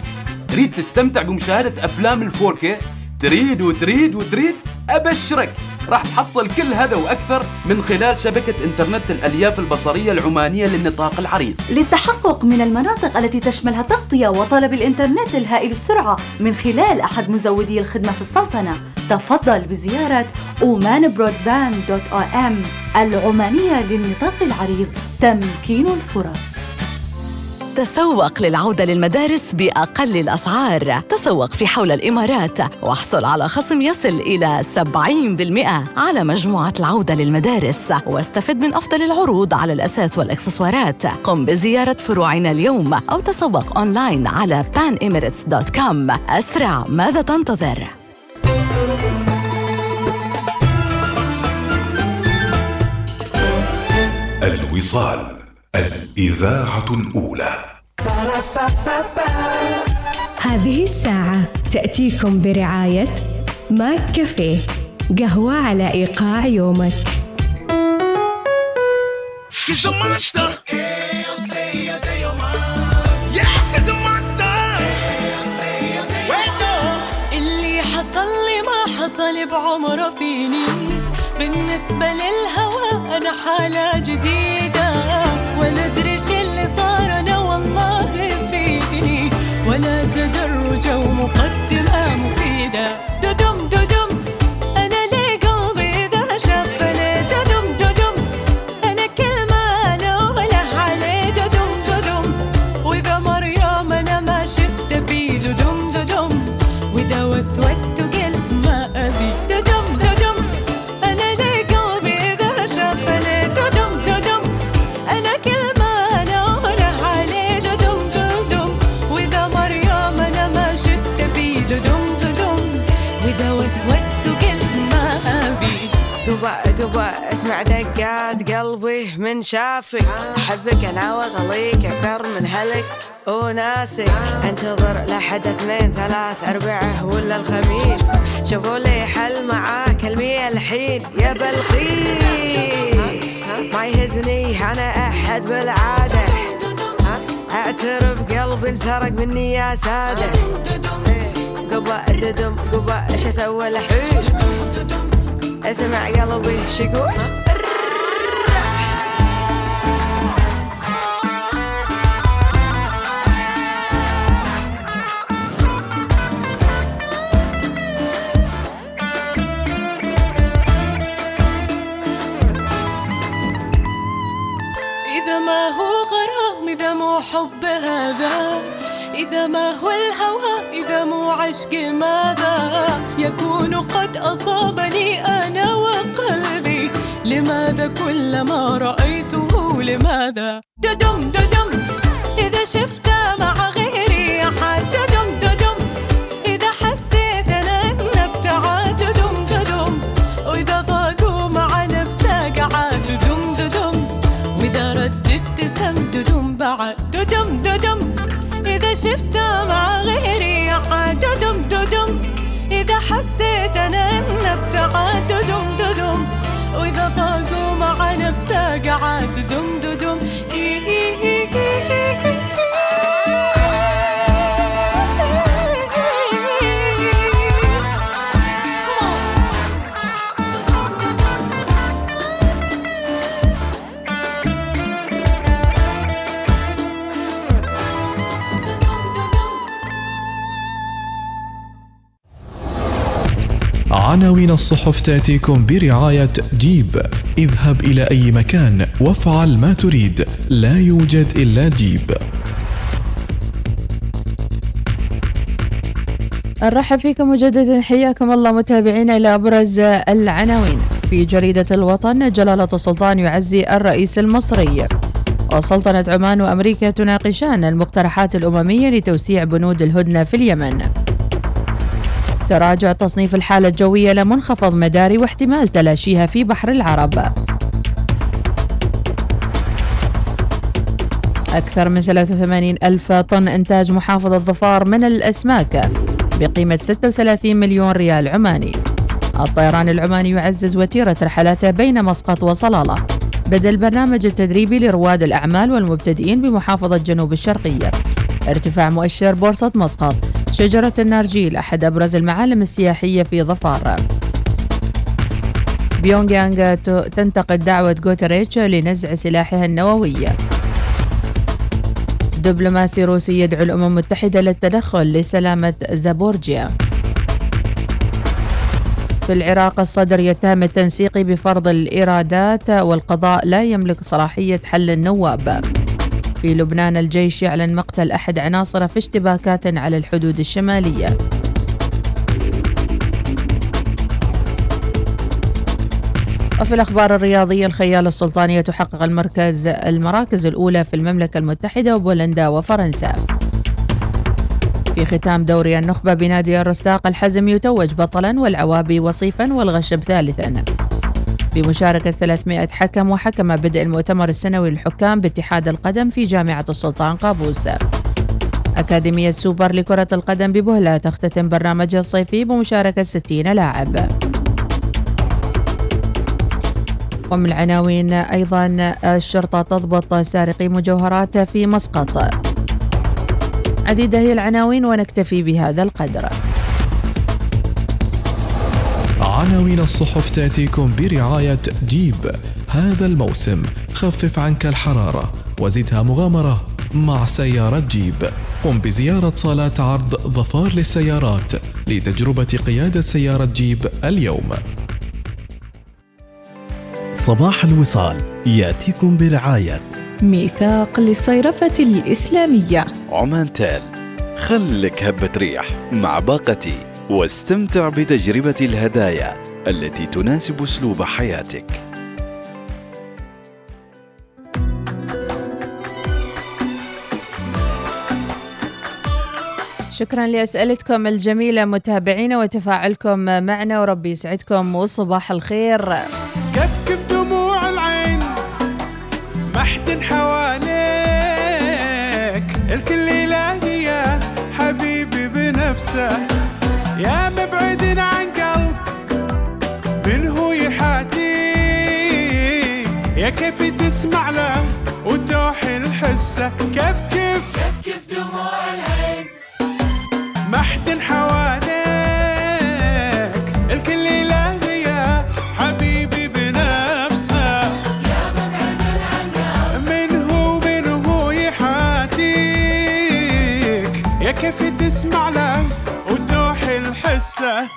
Speaker 16: تريد تستمتع بمشاهدة أفلام الفور كي تريد وتريد وتريد؟ أبشرك. راح تحصل كل هذا وأكثر من خلال شبكة إنترنت الألياف البصرية العمانية للنطاق العريض.
Speaker 17: للتحقق من المناطق التي تشملها تغطية وطلب الإنترنت الهائل السرعة من خلال أحد مزودي الخدمة في السلطنة. تفضل بزيارة أم العمانية للنطاق العريض. تمكين الفرص.
Speaker 18: تسوق للعودة للمدارس بأقل الأسعار. تسوق في حول الإمارات واحصل على خصم يصل إلى 70% على مجموعة العودة للمدارس. واستفد من أفضل العروض على الأساس والإكسسوارات. قم بزيارة فروعنا اليوم أو تسوق أونلاين على panemirates.com أسرع ماذا تنتظر؟
Speaker 10: الوصال. الإذاعة الأولى
Speaker 3: هذه الساعة تأتيكم برعاية ماك كافيه قهوة على إيقاع يومك
Speaker 11: She's a monster. Yes, she's a monster. Wait, no.
Speaker 19: اللي حصل لي ما حصل بعمره فيني بالنسبة للهوى أنا حالة جديدة تدرج
Speaker 20: من شافك أحبك أنا واغليك أكثر من هلك وناسك أنتظر لحد اثنين ثلاث أربعة ولا الخميس. شوفوا لي حل معاك المية الحين يا بلقيس ما يهزني أنا أحد بالعادة. أعترف قلبي انسرق مني يا سادة. قبا ددم قبا إيش أسوي الحين أسمع قلبي شو
Speaker 19: ما هو غرام إذا مو حب هذا؟ إذا ما هو الهوى إذا مو عشق ماذا؟ يكون قد أصابني أنا وقلبي. لماذا كل ما رأيته لماذا؟ ددم ددم. إذا شفت مع غيري أحد ددم ددم إذا شفت مع غيري أحد ددم ددم إذا حسيت أنا إن ابتعد ددم ددم وإذا ضاقوا مع نفسه قعد. ددم ددم
Speaker 21: عناوين الصحف تأتيكم برعاية جيب. اذهب إلى أي مكان وافعل ما تريد. لا يوجد إلا جيب.
Speaker 1: نرحب فيكم مجددا. حياكم الله متابعينا إلى أبرز العناوين. في جريدة الوطن جلالة السلطان يعزي الرئيس المصري. وسلطنة عمان وأمريكا تناقشان المقترحات الأممية لتوسيع بنود الهدنة في اليمن. تراجع تصنيف الحالة الجوية لمنخفض مداري واحتمال تلاشيها في بحر العرب. أكثر من 83 ألف طن إنتاج محافظة ظفار من الأسماك بقيمة 36 مليون ريال عماني. الطيران العماني يعزز وتيرة رحلاته بين مسقط وصلالة. بدء البرنامج التدريبي لرواد الأعمال والمبتدئين بمحافظة جنوب الشرقية. ارتفاع مؤشر بورصة مسقط شجرة النارجيل أحد أبرز المعالم السياحية في ظفار. بيونغ يانغ تنتقد دعوة غوتريتش لنزع سلاحها النووي. دبلوماسي روسي يدعو الأمم المتحدة للتدخل لسلامة زابورجيا. في العراق الصدر يتهم التنسيقي بفرض الإيرادات والقضاء لا يملك صلاحية حل النواب. في لبنان. الجيش يعلن مقتل أحد عناصره في اشتباكات على الحدود الشمالية. وفي الأخبار الرياضية الخيال السلطانية تحقق المركز المراكز الأولى في المملكة المتحدة وبولندا وفرنسا. في ختام دوري النخبة بنادي الرستاق الحزم يتوج بطلا والعوابي وصيفا والغشب ثالثا. بمشاركة 300 حكم وحكم بدء المؤتمر السنوي للحكام باتحاد القدم في جامعة السلطان قابوس. أكاديمية سوبر لكرة القدم ببهلة تختتم برنامجها الصيفي بمشاركة 60 لاعب. ومن العناوين أيضا الشرطة تضبط سارقي مجوهرات في مسقط. عديدة هي العناوين ونكتفي بهذا القدر.
Speaker 21: عناوين الصحف تأتيكم برعاية جيب. هذا الموسم خفف عنك الحرارة وزدها مغامرة مع سيارة جيب. قم بزيارة صالات عرض ظفار للسيارات لتجربة قيادة سيارة جيب اليوم.
Speaker 22: صباح الوصال يأتيكم برعاية.
Speaker 23: ميثاق للصيرفة الإسلامية.
Speaker 12: عمان تال خلك هبة ريح مع باقتي واستمتع بتجربة الهدايا التي تناسب أسلوب حياتك.
Speaker 1: شكرا لأسئلتكم الجميلة متابعينا وتفاعلكم معنا وربي يسعدكم وصباح الخير.
Speaker 24: كف كف دموع العين ما حد حواليك الكل يا حبيبي بنفسه. يا مبعد عن قلب منه يحاتي؟ يا كيف تسمع له وتوح الحسة؟ كيف كيف؟ كيف كيف دموع العين؟ ما حد
Speaker 1: Sir.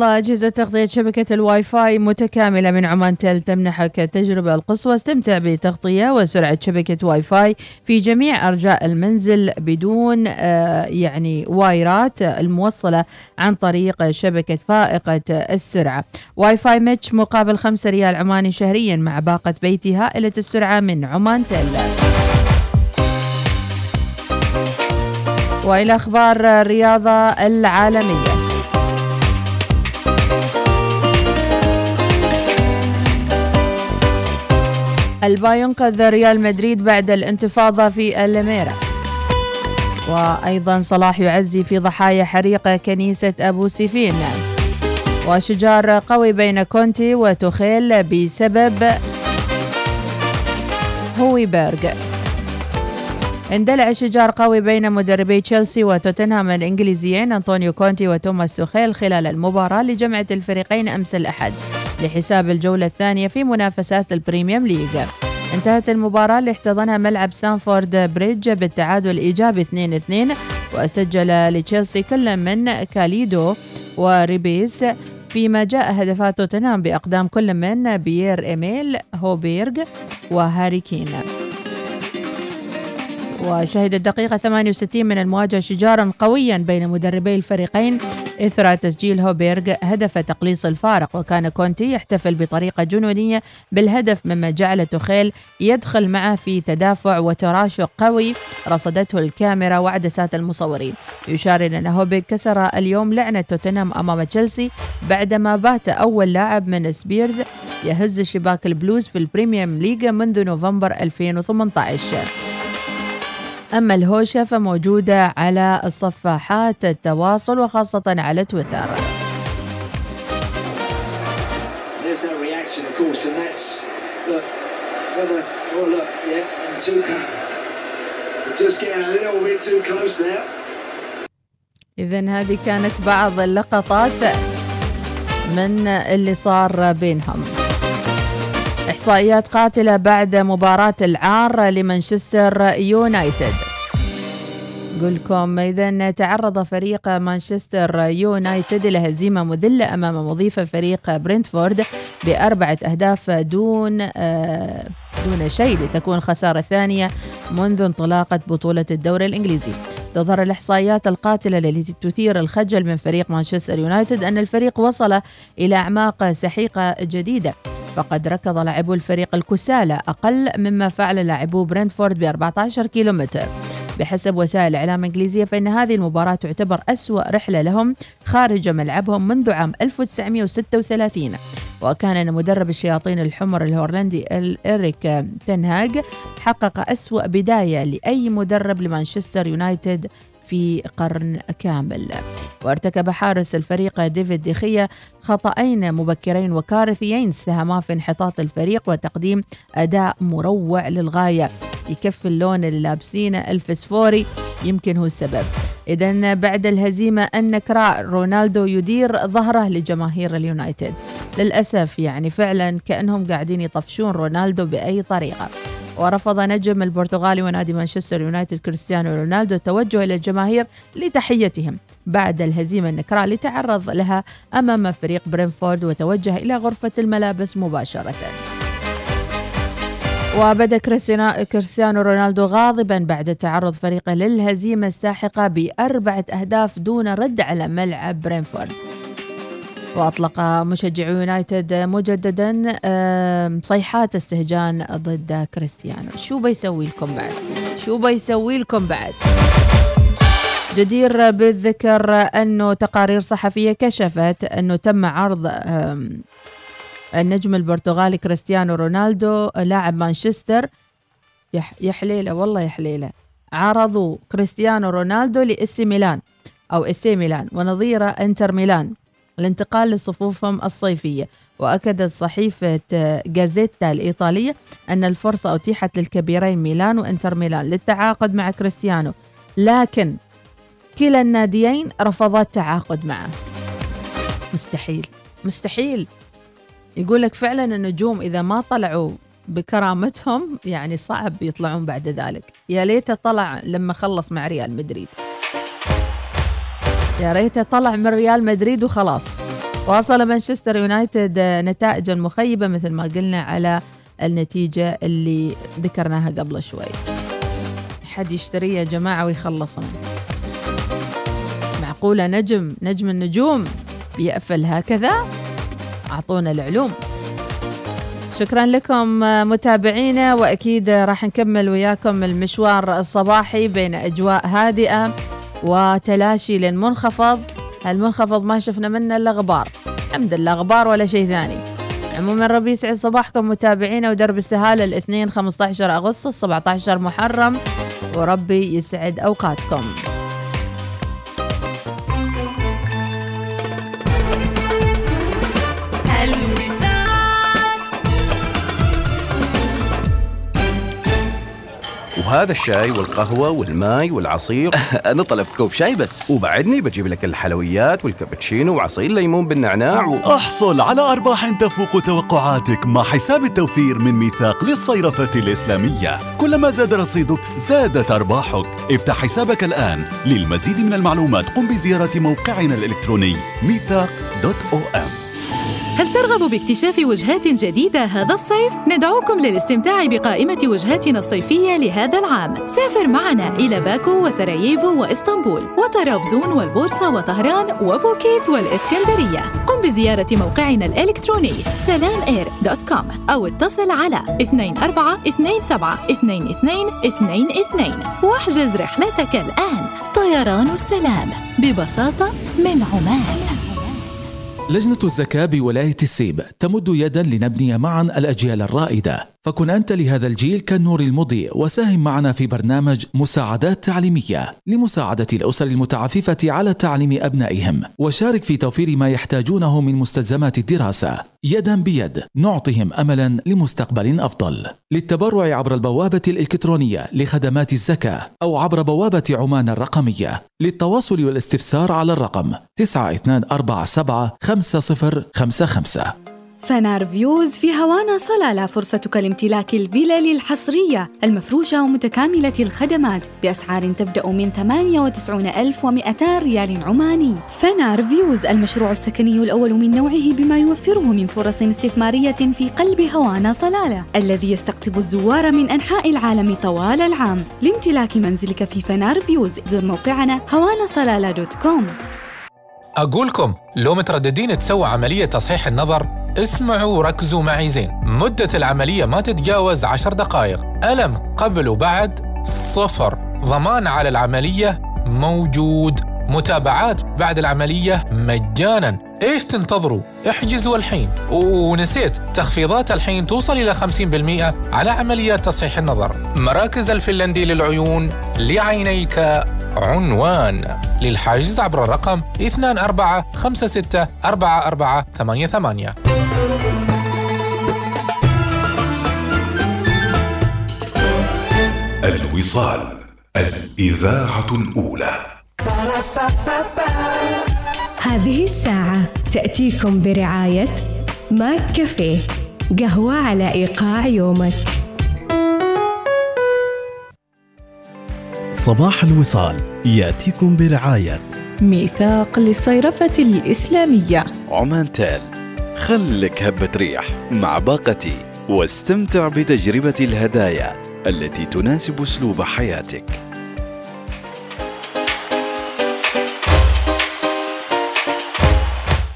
Speaker 1: الله أجهزة تغطية شبكة الواي فاي متكاملة من عمان تل تمنحك التجربة القصوى. استمتع بتغطية وسرعة شبكة واي فاي في جميع أرجاء المنزل بدون آه، يعني وايرات الموصلة عن طريق شبكة فائقة السرعة. Wi-Fi mesh مقابل 5 ريال عماني شهريا مع باقة بيتي هائلة السرعة من عمان تل. وإلى أخبار الرياضة العالمية. البا ينقذ ريال مدريد بعد الانتفاضة في الميرا. وأيضا صلاح يعزي في ضحايا حريق كنيسة أبو سيفين. وشجار قوي بين كونتي وتخيل بسبب هويبيرغ. اندلع شجار قوي بين مدربي تشيلسي وتوتنهام الإنجليزيين أنطونيو كونتي وتوماس توخيل خلال المباراة لجمعة الفريقين أمس الأحد. لحساب الجولة الثانية في منافسات ال Premier League. انتهت المباراة اللي احتضنها ملعب ستامفورد بريدج بالتعادل الإيجابي 2-2 وسجل لتشيلسي كل من كوليبالي وريس فيما جاء هدفا توتنهام بأقدام كل من بيير إيميل هويبيرغ وهاري كين وشهدت الدقيقة 68 من المواجهة شجارا قويا بين مدربي الفريقين إثر تسجيل هويبيرغ هدف تقليص الفارق وكان كونتي يحتفل بطريقة جنونية بالهدف مما جعل توخيل يدخل معه في تدافع وتراشق قوي رصدته الكاميرا وعدسات المصورين. يشار أن هويبيرغ كسر اليوم لعنة توتنهام أمام تشيلسي بعدما بات أول لاعب من سبيرز يهز شباك البلوز في البريميوم ليغا منذ نوفمبر 2018 أما الهوشة فموجودة على صفحات التواصل وخاصة على تويتر. إذا هذه كانت بعض اللقطات من اللي صار بينهم. إحصائيات قاتلة بعد مباراة العار لمانشستر يونايتد. لكم إذا تعرض فريق مانشستر يونايتد إلى هزيمة مذلة أمام مضيف فريق برنتفورد بأربعة أهداف دون آه دون شيء لتكون الخسارة الثانية منذ انطلاقة بطولة الدوري الإنجليزي. تظهر الإحصائيات القاتلة التي تثير الخجل من فريق مانشستر يونايتد أن الفريق وصل إلى أعماق سحيقة جديدة. فقد ركض لاعبو الفريق الكسالى أقل مما فعل لاعبو برنتفورد ب 14 كيلومتر. بحسب وسائل الإعلام الإنجليزية فإن هذه المباراة تعتبر أسوأ رحلة لهم خارج ملعبهم منذ عام 1936 وكان مدرب الشياطين الحمر الهولندي إريك تنهاج حقق أسوأ بداية لأي مدرب لمانشستر يونايتد في قرن كامل. وارتكب حارس الفريق ديفيد دي خيا خطأين مبكرين وكارثيين ساهما في انحطاط الفريق وتقديم أداء مروع للغاية. يكفي اللون اللي لابسينه الفسفوري يمكن هو السبب. إذا بعد الهزيمة النكراء رونالدو يدير ظهره لجماهير اليونايتد. للأسف يعني فعلا كأنهم قاعدين يطفشون رونالدو بأي طريقة. ورفض نجم البرتغالي ونادي مانشستر يونايتد كريستيانو رونالدو التوجه إلى الجماهير لتحيتهم بعد الهزيمة النكراء اللي تعرض لها أمام فريق برينفورد وتوجه إلى غرفة الملابس مباشرة. وبدا كريستيانو رونالدو غاضبا بعد تعرض فريقه للهزيمة الساحقة بأربعة أهداف دون رد على ملعب برينفورد. وأطلق مشجعو يونايتد مجددا صيحات استهجان ضد كريستيانو. شو بيسوي لكم بعد؟ شو بيسوي لكم بعد؟ جدير بالذكر أنه تقارير صحفية كشفت أنه تم عرض النجم البرتغالي كريستيانو رونالدو لاعب مانشستر. يا حليلة والله يا حليلة. عرضوا كريستيانو رونالدو لإسي ميلان أو إسي ميلان ونظيره إنتر ميلان. الانتقال لصفوفهم الصيفية. وأكدت صحيفة جازيتا الإيطالية أن الفرصة أتيحت للكبيرين ميلان وإنتر ميلان للتعاقد مع كريستيانو. لكن كلا الناديين رفضا التعاقد معه. مستحيل. مستحيل. يقول لك فعلا النجوم إذا ما طلعوا بكرامتهم يعني صعب يطلعون بعد ذلك. يا ليته طلع لما خلص مع ريال مدريد. يا ريته طلع من ريال مدريد وخلاص. وأصل مانشستر يونايتد نتائجا مخيبة مثل ما قلنا على النتيجة اللي ذكرناها قبل شوي. حد يشتريه يا جماعة ويخلص منه معقولة نجم نجم النجوم بيقفل هكذا؟ أعطونا العلوم. شكرا لكم متابعينا وأكيد راح نكمل وياكم المشوار الصباحي بين أجواء هادئة. وتلاشي للمنخفض. المنخفض ما شفنا منه إلا غبار. الحمد لله غبار ولا شيء ثاني. عموما ربي يسعد صباحكم متابعينا ودرب السهاله الاثنين 15 أغسطس 17 محرم. وربي يسعد أوقاتكم.
Speaker 25: وهذا الشاي والقهوة والماي والعصير.
Speaker 26: أنا طلبت كوب شاي بس.
Speaker 25: وبعدني بجيب لك الحلويات والكابتشينو وعصير ليمون بالنعناع و...
Speaker 27: أحصل على أرباح تفوق توقعاتك مع حساب التوفير من ميثاق للصيرفة الإسلامية. كلما زاد رصيدك زادت أرباحك. افتح حسابك الآن. للمزيد من المعلومات قم بزيارة موقعنا الإلكتروني ميثاق dot om.
Speaker 23: هل ترغب باكتشاف وجهات جديدة هذا الصيف؟ ندعوكم للاستمتاع بقائمة وجهاتنا الصيفية لهذا العام. سافر معنا إلى باكو وسراييفو وإسطنبول وطرابزون والبورصة وطهران وفوكيت والإسكندرية. قم بزيارة موقعنا الإلكتروني سلام إير dot com أو اتصل على 2427 واحجز رحلتك الآن. طيران السلام ببساطة من عمان.
Speaker 28: لجنة الزكاة بولاية السيب تمد يدا لنبني معا الأجيال الرائدة. فكن أنت لهذا الجيل كالنور المضيء وساهم معنا في برنامج مساعدات تعليمية لمساعدة الأسر المتعففة على تعليم أبنائهم. وشارك في توفير ما يحتاجونه من مستلزمات الدراسة. يدا بيد نعطهم أملا لمستقبل أفضل. للتبرع عبر البوابة الإلكترونية لخدمات الزكاة أو عبر بوابة عمان الرقمية. للتواصل والاستفسار على الرقم 9247 5055
Speaker 17: فنار فيوز في هوانا صلالة فرصتك لامتلاك الفلل الحصرية المفروشة ومتكاملة الخدمات بأسعار تبدأ من 98200 ريال عماني. فنار views المشروع السكني الأول من نوعه بما يوفره من فرص استثمارية في قلب هوانا صلالة الذي يستقطب الزوار من أنحاء العالم طوال العام. لامتلاك منزلك في فنار views زر موقعنا هوانا صلالة dot com.
Speaker 29: أقولكم لو مترددين تسووا عملية تصحيح النظر اسمعوا وركزوا معي زين. مدة العملية ما تتجاوز عشر دقائق. ألم قبل وبعد؟ صفر. ضمان على العملية؟ موجود. متابعات بعد العملية؟ مجانا. إيش تنتظروا؟ احجزوا الحين. ونسيت. تخفيضات الحين توصل إلى 50% على عمليات تصحيح النظر. مراكز الفنلندي للعيون لعينيك. عنوان. للحجز عبر الرقم 24 56
Speaker 10: الوصال الإذاعة الأولى.
Speaker 3: هذه الساعة تأتيكم برعاية ماك كافيه قهوة على إيقاع يومك.
Speaker 30: صباح الوصال يأتيكم برعاية.
Speaker 4: ميثاق للصيرفة الإسلامية.
Speaker 12: عمان تال خلك هبة ريح مع باقتي واستمتع بتجربة الهدايا. التي تناسب أسلوب حياتك.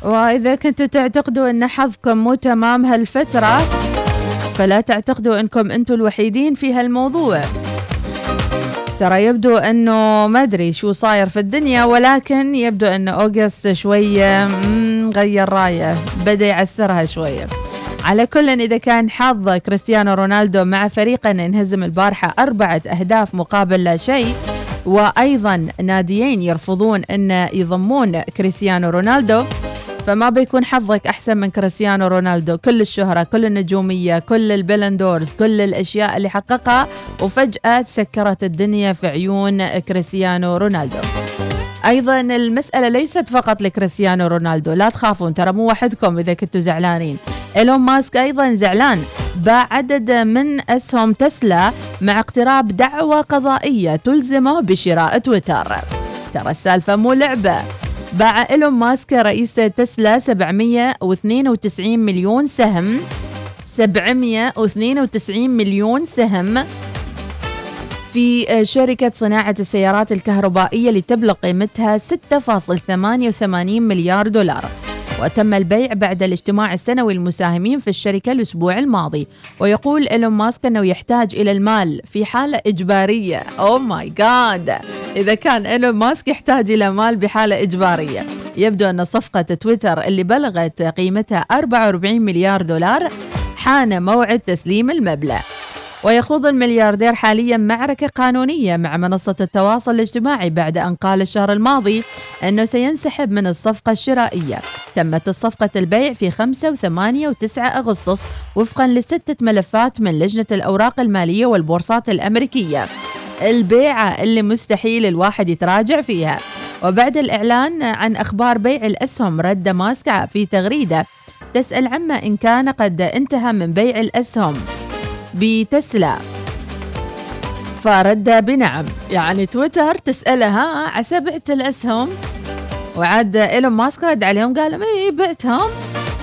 Speaker 1: وإذا كنتوا تعتقدوا أن حظكم مو تمام هالفترة فلا تعتقدوا أنكم أنتوا الوحيدين في هالموضوع. ترى يبدو أنه ما أدري شو صاير في الدنيا ولكن يبدو أن أوغست شوية غير راية بدأ يعسرها شوية. على كل إذا كان حظ كريستيانو رونالدو مع فريقه أن ينهزم البارحة أربعة أهداف مقابل لا شيء. وأيضا ناديين يرفضون أن يضمون كريستيانو رونالدو. فما بيكون حظك أحسن من كريستيانو رونالدو؟ كل الشهرة كل النجومية كل ال Ballon d'Ors كل الأشياء اللي حققها. وفجأة سكرت الدنيا في عيون كريستيانو رونالدو. أيضا المسألة ليست فقط لكريستيانو رونالدو لا تخافون ترى مو وحدكم إذا كنتوا زعلانين. إيلون ماسك أيضا زعلان باع عدد من أسهم تسلا مع اقتراب دعوى قضائية تلزمه بشراء تويتر. ترى السالفة مو لعبة. باع إيلون ماسك رئيس تسلا 792 مليون سهم 792 مليون سهم في شركة صناعة السيارات الكهربائية لتبلغ قيمتها 6.88 مليار دولار. وتم البيع بعد الاجتماع السنوي المساهمين في الشركة الأسبوع الماضي. ويقول إيلون ماسك أنه يحتاج إلى المال في حالة إجبارية. oh my God إذا كان إيلون ماسك يحتاج إلى مال بحالة إجبارية. يبدو أن صفقة تويتر اللي بلغت قيمتها 44 مليار دولار حان موعد تسليم المبلغ. ويخوض الملياردير حاليا معركة قانونية مع منصة التواصل الاجتماعي بعد أن قال الشهر الماضي أنه سينسحب من الصفقة الشرائية. تمت الصفقة البيع في 5 و8 و9 أغسطس وفقا لستة ملفات من لجنة الأوراق المالية والبورصات الأمريكية. البيعة اللي مستحيل الواحد يتراجع فيها. وبعد الإعلان عن أخبار بيع الأسهم رد ماسك في تغريدة تسأل عما إن كان قد انتهى من بيع الأسهم. بتسلا. فرد بنعم. يعني تويتر تسألها عسى بعت الأسهم وعاد إيلون ماسك رد عليهم قال اي بعتهم.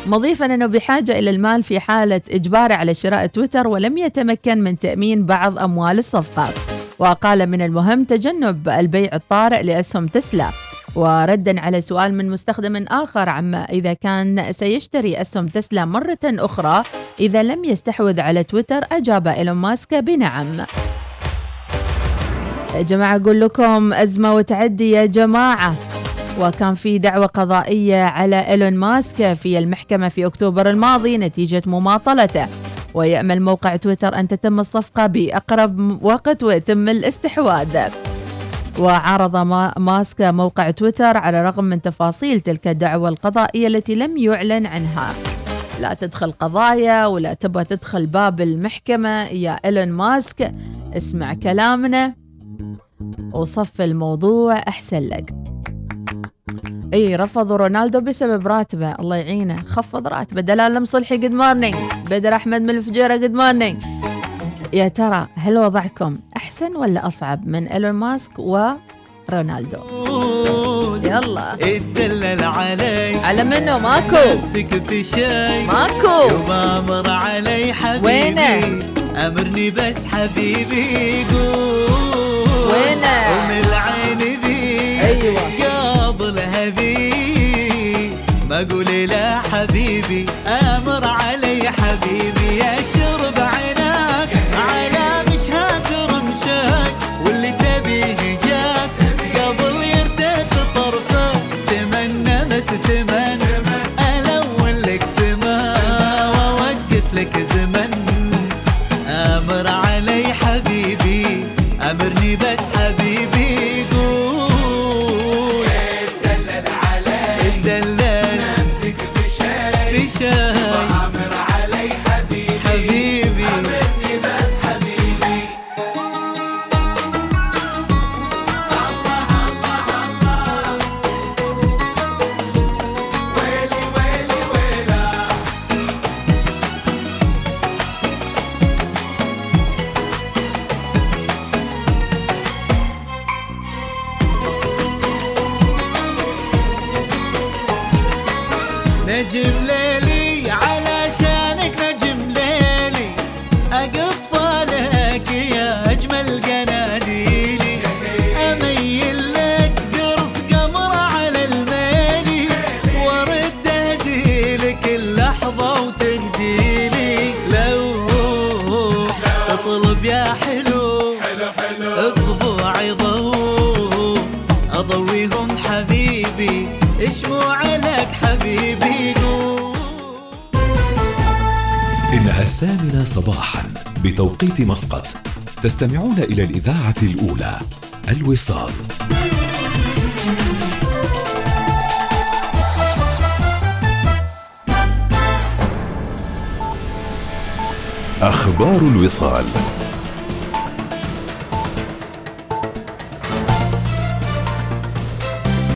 Speaker 1: مضيفا إنه بحاجة إلى المال في حالة اجباره على شراء تويتر ولم يتمكن من تأمين بعض أموال الصفقة. وقال من المهم تجنب البيع الطارئ لأسهم تسلا. وردا على سؤال من مستخدم آخر عما إذا كان سيشتري أسهم تسلا مرة أخرى إذا لم يستحوذ على تويتر أجاب إيلون ماسك بنعم. يا جماعة أقول لكم أزمة وتعدي يا جماعة. وكان في دعوة قضائية على إيلون ماسك في المحكمة في أكتوبر الماضي نتيجة مماطلته. ويأمل موقع تويتر أن تتم الصفقة بأقرب وقت ويتم الاستحواذ. وعرض ماسك موقع تويتر على الرغم من تفاصيل تلك الدعوة القضائية التي لم يعلن عنها. لا تدخل قضايا ولا تبغى تدخل باب المحكمة. يا إيلون ماسك اسمع كلامنا وصف الموضوع أحسن لك. إي رفضوا رونالدو بسبب راتبه. الله يعينه. خفض راتبه. دلال المصلحي good morning بدر أحمد من الفجيرة. good morning يا ترى هل وضعكم أحسن ولا أصعب من إيلون ماسك ورونالدو يلا.
Speaker 11: اتدلل علي.
Speaker 1: على منه ماكو.
Speaker 11: نفسك في شي.
Speaker 1: ماكو.
Speaker 11: وبامر علي حبيبي.
Speaker 1: وينه؟
Speaker 11: أمرني بس حبيبي. قول
Speaker 1: وينه؟
Speaker 11: ومن العين ذي.
Speaker 1: أيوه.
Speaker 11: قبل هذي ما أقول لا حبيبي. أمر علي حبيبي.
Speaker 27: تستمعون إلى الإذاعة الأولى الوصال. أخبار الوصال.